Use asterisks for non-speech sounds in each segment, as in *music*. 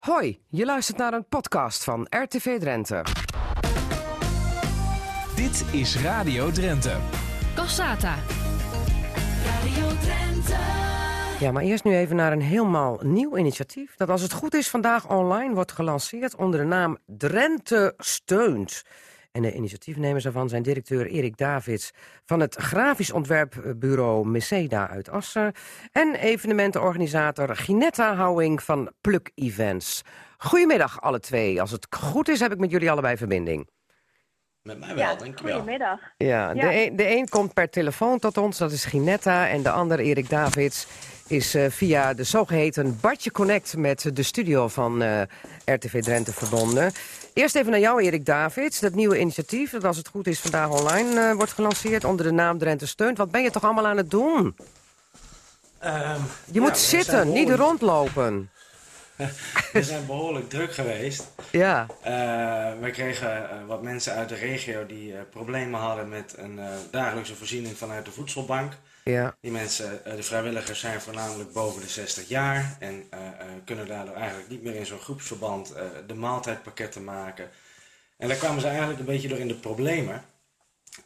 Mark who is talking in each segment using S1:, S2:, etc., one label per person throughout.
S1: Hoi, je luistert naar een podcast van RTV Drenthe.
S2: Dit is Radio Drenthe.
S3: Cassata.
S4: Radio Drenthe.
S1: Ja, maar eerst nu even naar een helemaal nieuw initiatief... dat als het goed is vandaag online wordt gelanceerd onder de naam Drenthe Steunt. En de initiatiefnemers daarvan zijn directeur Erik Davids... van het grafisch ontwerpbureau Meseda uit Assen... en evenementenorganisator Ginetta Houwing van Pluk Events. Goedemiddag alle twee. Als het goed is heb ik met jullie allebei verbinding.
S5: Met mij wel,
S6: Ja,
S5: dankjewel.
S6: goedemiddag.
S1: Ja,
S6: Ja.
S1: De, een, de een komt per telefoon tot ons, dat is Ginetta. En de ander, Erik Davids, is eh, via de zogeheten Bartje Connect... met de studio van eh, RTV Drenthe verbonden. Eerst even naar jou, Erik Davids. Dat nieuwe initiatief, dat als het goed is vandaag online eh, wordt gelanceerd... onder de naam Drenthe Steunt. Wat ben je toch allemaal aan het doen?
S5: Ehm,
S1: Je moet zitten, niet rondlopen. *laughs*
S5: We zijn behoorlijk druk geweest.
S1: Ja,
S5: Eh, we kregen eh, wat mensen uit de regio die eh, problemen hadden met een dagelijkse voorziening vanuit de voedselbank.
S1: ja,
S5: Die mensen, de vrijwilligers, zijn voornamelijk boven de 60 jaar en kunnen daardoor eigenlijk niet meer in zo'n groepsverband de maaltijdpakketten maken. En daar kwamen ze eigenlijk een beetje door in de problemen.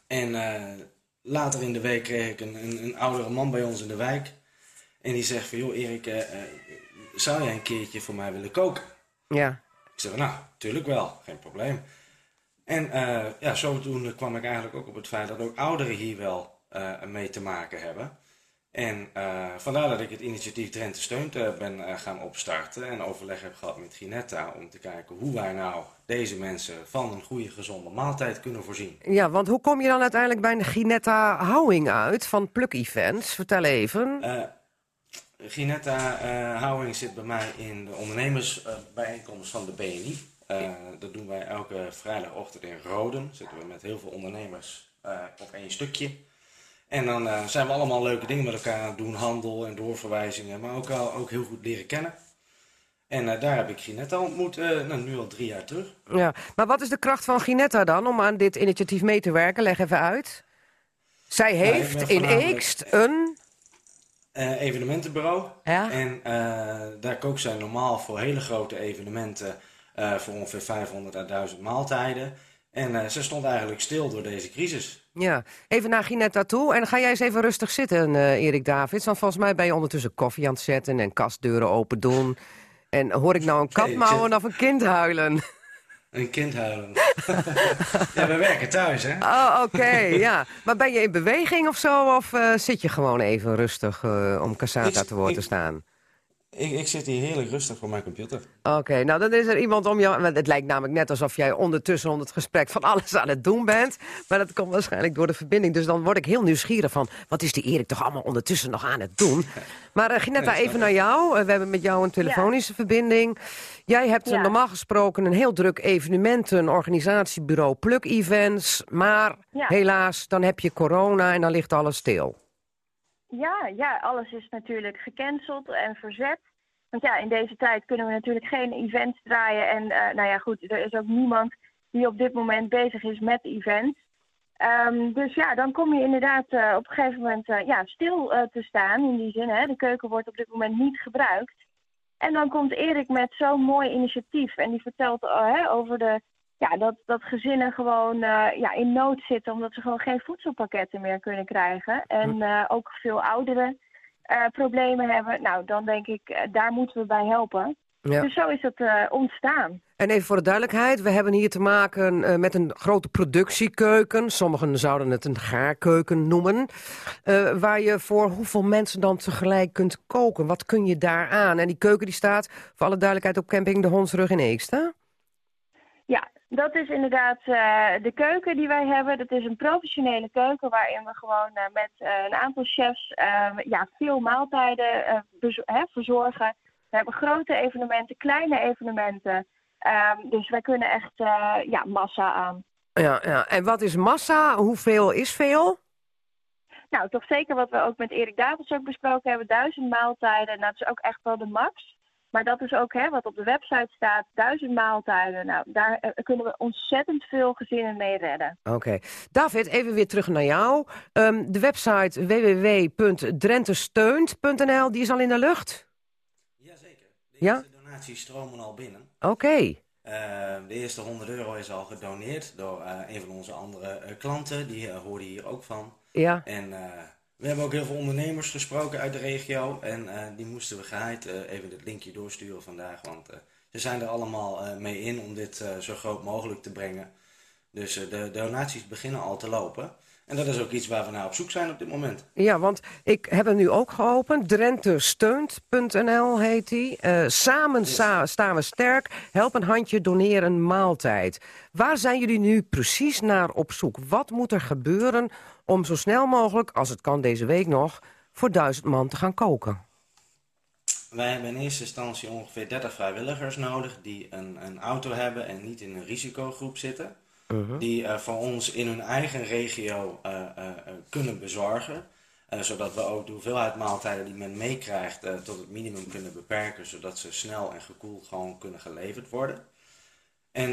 S5: En later in de week kreeg ik een, een, een oudere man bij ons in de wijk. En die zegt van, joh Erik, zou jij een keertje voor mij willen koken?
S1: ja.
S5: Ik zeg, nou, tuurlijk wel, geen probleem. En eh, ja, zodoende kwam ik eigenlijk ook op het feit dat ook ouderen hier wel eh, mee te maken hebben. En eh, vandaar dat ik het initiatief Drenthe Steunt ben gaan opstarten en overleg heb gehad met Ginetta om te kijken hoe wij nou deze mensen van een goede gezonde maaltijd kunnen voorzien.
S1: Ja, want hoe kom je dan uiteindelijk bij de Ginetta Houwing uit van Pluk Events? Vertel even.
S5: Ginetta eh Houwing zit bij mij in de ondernemersbijeenkomst van de BNI. Eh, dat doen wij elke vrijdagochtend in Roden. Zitten we met heel veel ondernemers eh, op één stukje. En dan zijn we allemaal leuke dingen met elkaar doen. Handel en doorverwijzingen, maar ook, al, ook heel goed leren kennen. En daar heb ik Ginetta ontmoet, nou, nu al drie jaar terug.
S1: Ja, maar wat is de kracht van Ginetta dan om aan dit initiatief mee te werken? Leg even uit. Zij
S5: ik
S1: heeft in Eekst een...
S5: Eh, evenementenbureau.
S1: Ja?
S5: En eh, daar kookt zij normaal voor hele grote evenementen eh, voor ongeveer 500 à 1000 maaltijden. En ze stond eigenlijk stil door deze crisis.
S1: Ja, even naar Ginetta toe. En ga jij eens even rustig zitten, Erik Davids. Want volgens mij ben je ondertussen koffie aan het zetten en kastdeuren open doen. En hoor ik nou een kat
S5: Nee, ik
S1: mouwen
S5: zit-
S1: of een kind huilen?
S5: Een kind huilen. *laughs* ja, we werken thuis, hè?
S1: Oh, oké, ja. Maar ben je in beweging of zo? Of eh, zit je gewoon even rustig eh, om Cassata
S5: Ik-
S1: te woord te
S5: ik-
S1: staan?
S5: Ik, ik zit hier heerlijk rustig voor mijn computer.
S1: Oké, nou dan is er iemand om jou... want Het lijkt namelijk net alsof jij ondertussen onder het gesprek van *laughs* alles aan het doen bent. Maar dat komt waarschijnlijk door de verbinding. Dus dan word ik heel nieuwsgierig van... wat is die Erik toch allemaal ondertussen nog aan het doen? *laughs* Maar uh, Ginetta,
S5: Nee,
S1: even naar jou. Eh, we hebben met jou een telefonische verbinding. Jij hebt eh,
S6: Ja.
S1: normaal gesproken een heel druk evenementen... organisatiebureau Pluk Events. Maar
S6: Ja.
S1: helaas, dan heb je corona en dan ligt alles stil.
S6: Ja, ja, alles is natuurlijk gecanceld en verzet. Want ja, in deze tijd kunnen we natuurlijk geen events draaien. En eh, nou ja, goed, er is ook niemand die op dit moment bezig is met events. Ehm, dus ja, dan kom je inderdaad eh, op een gegeven moment eh, ja, stil te staan in die zin. Hè. De keuken wordt op dit moment niet gebruikt. En dan komt Erik met zo'n mooi initiatief. En die vertelt over de, ja, dat, dat gezinnen gewoon eh, ja, in nood zitten omdat ze gewoon geen voedselpakketten meer kunnen krijgen. En eh, ook veel ouderen eh, problemen hebben. Nou, dan denk ik, daar moeten we bij helpen.
S1: Ja.
S6: Dus zo is het ontstaan.
S1: En even voor de duidelijkheid, we hebben hier te maken met een grote productiekeuken. Sommigen zouden het een gaarkeuken noemen. waar je voor hoeveel mensen dan tegelijk kunt koken. Wat kun je daar aan? En die keuken die staat, voor alle duidelijkheid, op camping De Hondsrug in Eekst, hè?
S6: Ja, dat is inderdaad eh, de keuken die wij hebben. Dat is een professionele keuken waarin we gewoon eh, met eh, een aantal chefs eh, ja, veel maaltijden hè, verzorgen. We hebben grote evenementen, kleine evenementen. Ehm, dus wij kunnen echt ja, massa aan.
S1: Ja, ja. En wat is massa? Hoeveel is veel?
S6: Nou, toch zeker wat we ook met Erik Davids ook besproken hebben. Duizend maaltijden, nou, dat is ook echt wel de max. Maar dat is ook hè, wat op de website staat. Duizend maaltijden. Nou, daar eh, kunnen we ontzettend veel gezinnen mee redden.
S1: Oké. David, even weer terug naar jou. Ehm, de website www.drentesteunt.nl, die is al in de lucht?
S5: Jazeker. De
S1: Ja?
S5: donaties stromen al binnen.
S1: Oké.
S5: Eh, de eerste 100 euro is al gedoneerd door eh, een van onze andere eh, klanten. Die uh, hoorde hier ook van.
S1: Ja.
S5: En we hebben ook heel veel ondernemers gesproken uit de regio. En die moesten we geheid even het linkje doorsturen vandaag. Want ze zijn er allemaal mee in om dit zo groot mogelijk te brengen. Dus de donaties beginnen al te lopen. En dat is ook iets waar we naar op zoek zijn op dit moment.
S1: Ja, want ik heb hem nu ook geopend. Drentesteunt.nl heet die. Uh, samen sa staan we sterk. Help een handje, doneer een maaltijd. Waar zijn jullie nu precies naar op zoek? Wat moet er gebeuren om zo snel mogelijk, als het kan deze week nog... voor duizend man te gaan koken?
S5: Wij hebben in eerste instantie ongeveer 30 vrijwilligers nodig... die een, een auto hebben en niet in een risicogroep zitten... Mhm. die uh, voor ons in hun eigen regio uh, uh, kunnen bezorgen. zodat we ook de hoeveelheid maaltijden die men meekrijgt tot het minimum kunnen beperken, zodat ze snel en gekoeld gewoon kunnen geleverd worden. En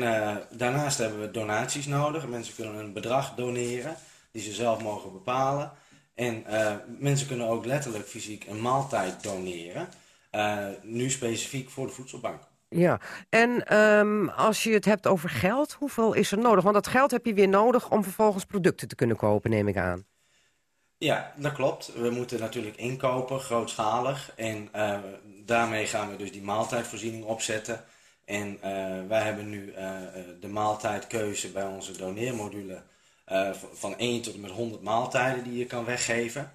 S5: daarnaast hebben we donaties nodig. Mensen kunnen een bedrag doneren die ze zelf mogen bepalen. En mensen kunnen ook letterlijk fysiek een maaltijd doneren. nu specifiek voor de voedselbank.
S1: Ja, en um, als je het hebt over geld, hoeveel is er nodig? Want dat geld heb je weer nodig om vervolgens producten te kunnen kopen, neem ik aan.
S5: Ja, dat klopt. We moeten natuurlijk inkopen, grootschalig. En uh, daarmee gaan we dus die maaltijdvoorziening opzetten. En uh, wij hebben nu uh, de maaltijdkeuze bij onze doneermodule van 1 tot en met 100 maaltijden die je kan weggeven.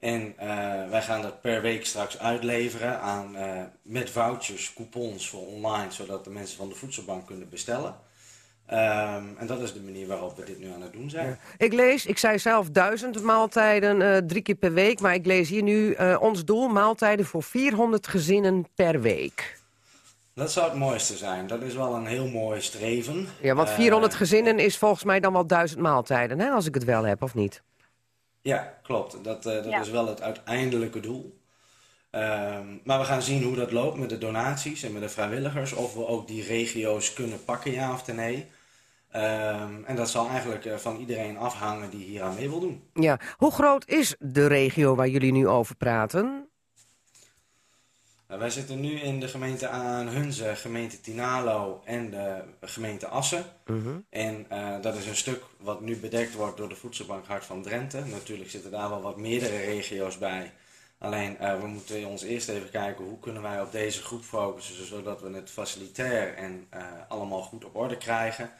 S5: En uh, wij gaan dat per week straks uitleveren aan, uh, met vouchers, coupons voor online, zodat de mensen van de voedselbank kunnen bestellen. Um, en dat is de manier waarop we dit nu aan het doen zijn.
S1: Ja. Ik lees, ik zei zelf duizend maaltijden, uh, drie keer per week. Maar ik lees hier nu ons doel, maaltijden voor 400 gezinnen per week.
S5: Dat zou het mooiste zijn. Dat is wel een heel mooi streven.
S1: Ja, want 400 gezinnen is volgens mij dan wel duizend maaltijden, hè, als ik het wel heb, of niet?
S5: Ja, klopt. Dat, uh, dat is wel het uiteindelijke doel. Um, maar we gaan zien hoe dat loopt met de donaties en met de vrijwilligers. Of we ook die regio's kunnen pakken, ja of nee. Um, en dat zal eigenlijk uh, van iedereen afhangen die hier aan mee wil doen.
S1: Ja, hoe groot is de regio waar jullie nu over praten?
S5: Nou, wij zitten nu in de gemeente aan Hunze, gemeente Tinalo en de gemeente Assen. Uh En uh, dat is een stuk wat nu bedekt wordt door de Voedselbank Hart van Drenthe. Natuurlijk zitten daar wel wat meerdere regio's bij. Alleen uh, we moeten ons eerst even kijken hoe kunnen wij op deze groep focussen, zodat we het facilitair en uh, allemaal goed op orde krijgen.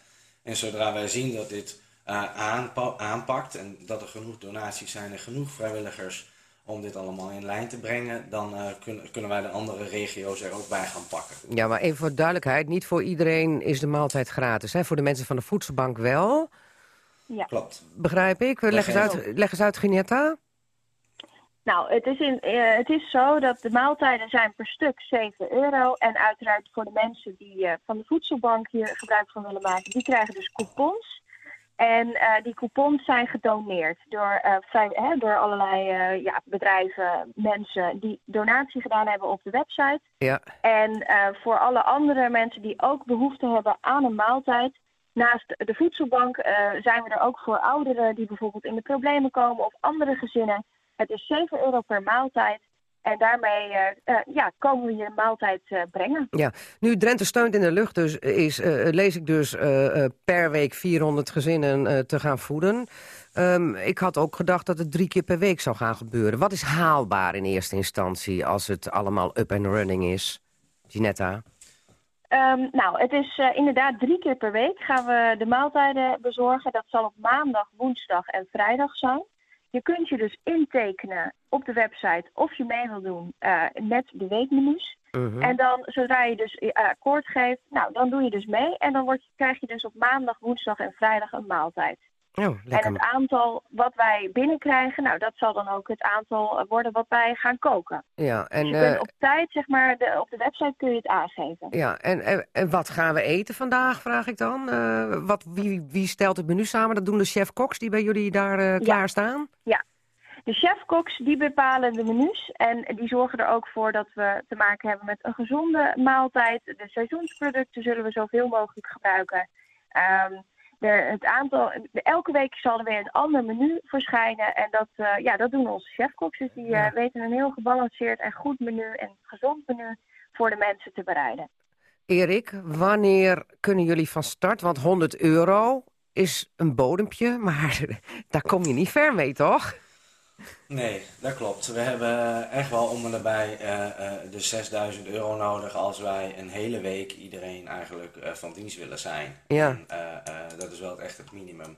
S5: En zodra wij zien dat dit aanpa aanpakt en dat er genoeg donaties zijn en genoeg vrijwilligers om dit allemaal in lijn te brengen, dan uh, kun, kunnen wij de andere regio's er ook bij gaan pakken.
S1: Ja, maar even voor duidelijkheid, niet voor iedereen is de maaltijd gratis. Hè? Voor de mensen van de voedselbank wel.
S6: Ja.
S5: Klopt.
S1: Begrijp ik. Leg, eens uit, leg eens uit, Ginetta.
S6: Nou, het is, in, uh, het is zo dat de maaltijden zijn per stuk 7 euro. En uiteraard voor de mensen die uh, van de voedselbank hier gebruik van willen maken, die krijgen dus coupons. En uh, die coupons zijn gedoneerd door, uh, vrij, hè, door allerlei uh, ja, bedrijven, mensen die donatie gedaan hebben op de website.
S1: Ja.
S6: En voor alle andere mensen die ook behoefte hebben aan een maaltijd, naast de voedselbank zijn we er ook voor ouderen die bijvoorbeeld in de problemen komen of andere gezinnen. Het is 7 euro per maaltijd. En daarmee uh, uh, ja, komen we je een maaltijd uh, brengen.
S1: Ja, nu Drenthe steunt in de lucht, dus is, lees ik dus per week 400 gezinnen te gaan voeden. Um, ik had ook gedacht dat het drie keer per week zou gaan gebeuren. Wat is haalbaar in eerste instantie als het allemaal up and running is? Ginetta?
S6: Um, nou, het is inderdaad drie keer per week gaan we de maaltijden bezorgen. Dat zal op maandag, woensdag en vrijdag zijn. Je kunt je dus intekenen op de website of je mee wil doen uh, met de weekmenu's. Uh -huh. En dan, zodra je dus uh, akkoord geeft, nou, dan doe je dus mee. En dan word je, krijg je dus op maandag, woensdag en vrijdag een maaltijd.
S1: Oh,
S6: en het aantal wat wij binnenkrijgen, nou, dat zal dan ook het aantal worden wat wij gaan koken.
S1: Ja, en,
S6: dus je kunt op tijd, zeg maar, de, op de website kun je het aangeven.
S1: Ja, en, en, en wat gaan we eten vandaag, vraag ik dan? Uh, wat, wie, wie stelt het menu samen? Dat doen de chef-koks die bij jullie daar uh, klaar staan?
S6: Ja, de chef-koks die bepalen de menus en die zorgen er ook voor dat we te maken hebben met een gezonde maaltijd. De seizoensproducten zullen we zoveel mogelijk gebruiken. Um, de, het aantal, elke week zal er weer een ander menu verschijnen. En dat, uh, ja, dat doen onze chefkoks. Dus die uh, ja. weten een heel gebalanceerd en goed menu en gezond menu voor de mensen te bereiden.
S1: Erik, wanneer kunnen jullie van start? Want 100 euro is een bodempje, maar *laughs* daar kom je niet ver mee, toch?
S5: Nee, dat klopt. We hebben echt wel om en nabij eh, eh, de 6000 euro nodig als wij een hele week iedereen eigenlijk eh, van dienst willen zijn.
S1: Ja.
S5: En, dat is wel echt het minimum.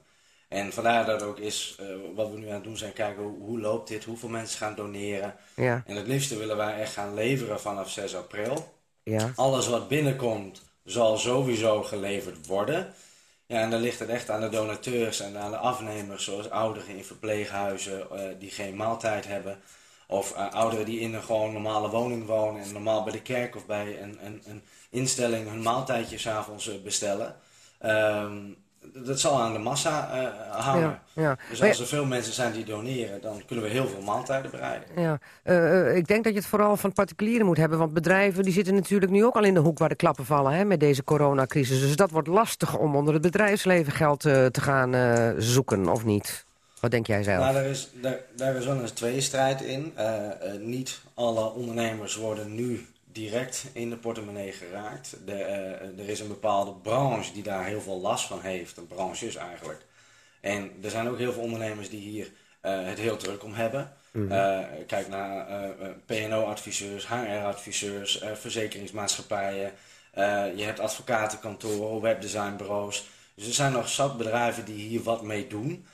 S5: En vandaar dat ook is, wat we nu aan het doen zijn, kijken hoe, hoe loopt dit, hoeveel mensen gaan doneren.
S1: Ja,
S5: En het liefste willen wij echt gaan leveren vanaf 6 april.
S1: ja.
S5: Alles wat binnenkomt zal sowieso geleverd worden. Ja, en dan ligt het echt aan de donateurs en aan de afnemers, zoals ouderen in verpleeghuizen eh, die geen maaltijd hebben. Of eh, ouderen die in een gewoon normale woning wonen en normaal bij de kerk of bij een, een, een instelling hun maaltijdje s'avonds eh, bestellen. Ehm, dat zal aan de massa eh, hangen.
S1: Ja, ja.
S5: Dus als er veel mensen zijn die doneren, dan kunnen we heel veel maaltijden bereiden.
S1: Ja, eh, eh, ik denk dat je het vooral van particulieren moet hebben. Want bedrijven die zitten natuurlijk nu ook al in de hoek waar de klappen vallen hè, met deze coronacrisis. Dus dat wordt lastig om onder het bedrijfsleven geld eh, te gaan eh, zoeken, of niet? Wat denk jij zelf?
S5: Nou, daar is, daar, daar is wel een tweestrijd in. Eh, eh, niet alle ondernemers worden nu direct in de portemonnee geraakt. De, eh, er is een bepaalde branche die daar heel veel last van heeft. Een branches eigenlijk. En er zijn ook heel veel ondernemers die hier eh, het heel druk om hebben. Eh, kijk naar PNO-adviseurs, HR-adviseurs, verzekeringsmaatschappijen. Je hebt advocatenkantoren, webdesignbureaus. Dus er zijn nog zat bedrijven die hier wat mee doen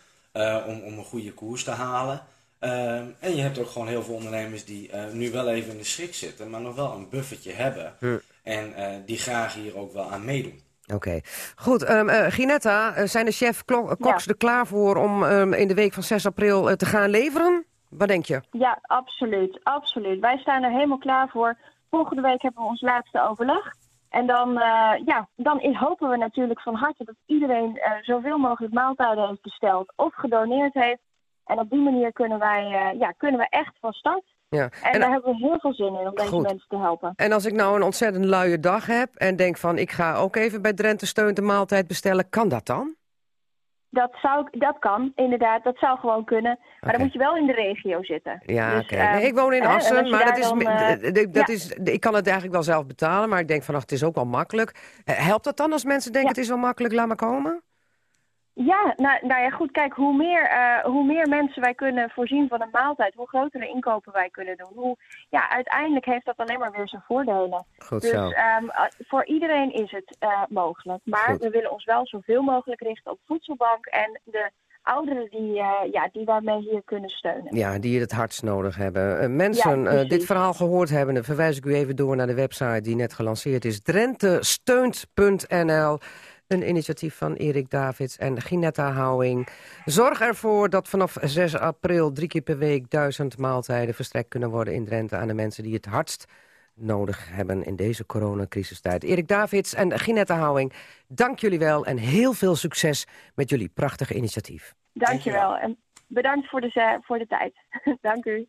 S5: om, om een goede koers te halen. Ehm, en je hebt ook gewoon heel veel ondernemers die eh, nu wel even in de schrik zitten, maar nog wel een buffertje hebben. En eh, die graag hier ook wel aan meedoen.
S1: Oké. Goed, ehm eh, Ginetta, zijn de chef
S6: Ja.
S1: er klaar voor om ehm, in de week van 6 april te gaan leveren? Wat denk je?
S6: Ja, absoluut. Absoluut. Wij staan er helemaal klaar voor. Volgende week hebben we ons laatste overleg. En dan, eh, ja, dan hopen we natuurlijk van harte dat iedereen eh, zoveel mogelijk maaltijden heeft besteld of gedoneerd heeft. En op die manier kunnen wij eh, ja, kunnen we echt van start.
S1: Ja.
S6: En,
S1: En-
S6: daar hebben we heel veel zin in om deze
S1: Goed.
S6: mensen te helpen.
S1: En als ik nou een ontzettend luie dag heb en denk van ik ga ook even bij Drenthe Steun de maaltijd bestellen, kan dat dan?
S6: Dat, zou, dat kan, inderdaad. Dat zou gewoon kunnen. Maar dan moet je wel in de regio zitten.
S1: Ja,
S6: Dus,
S1: oké.
S6: eh,
S1: Nee, ik woon in Assen, maar dat is,
S6: dan, eh,
S1: dat
S6: ja.
S1: is, ik kan het eigenlijk wel zelf betalen, maar ik denk van ach, het is ook wel makkelijk. Helpt dat dan als mensen denken
S6: Ja.
S1: het is wel makkelijk, laat maar komen?
S6: Ja, nou, nou ja, goed. Kijk, hoe meer, eh, hoe meer mensen wij kunnen voorzien van een maaltijd, hoe grotere inkopen wij kunnen doen. Hoe, ja, uiteindelijk heeft dat alleen maar weer zijn voordelen.
S1: Goed
S6: Dus
S1: zo.
S6: ehm, eh, voor iedereen is het eh, mogelijk. Maar
S1: Goed.
S6: we willen ons wel zoveel mogelijk richten op voedselbank en de ouderen die, eh, ja, die daarmee hier kunnen steunen.
S1: Ja, die het hardst nodig hebben. Mensen,
S6: Ja,
S1: dit verhaal gehoord hebben, dan verwijs ik u even door naar de website die net gelanceerd is. drentesteunt.nl. Een initiatief van Erik Davids en Ginetta Houwing. Zorg ervoor dat vanaf 6 april drie keer per week duizend maaltijden verstrekt kunnen worden in Drenthe aan de mensen die het hardst nodig hebben in deze coronacrisistijd. Erik Davids en Ginetta Houwing, dank jullie wel en heel veel succes met jullie prachtige initiatief.
S6: Dankjewel. En bedankt voor de, voor de tijd. *laughs* Dank u.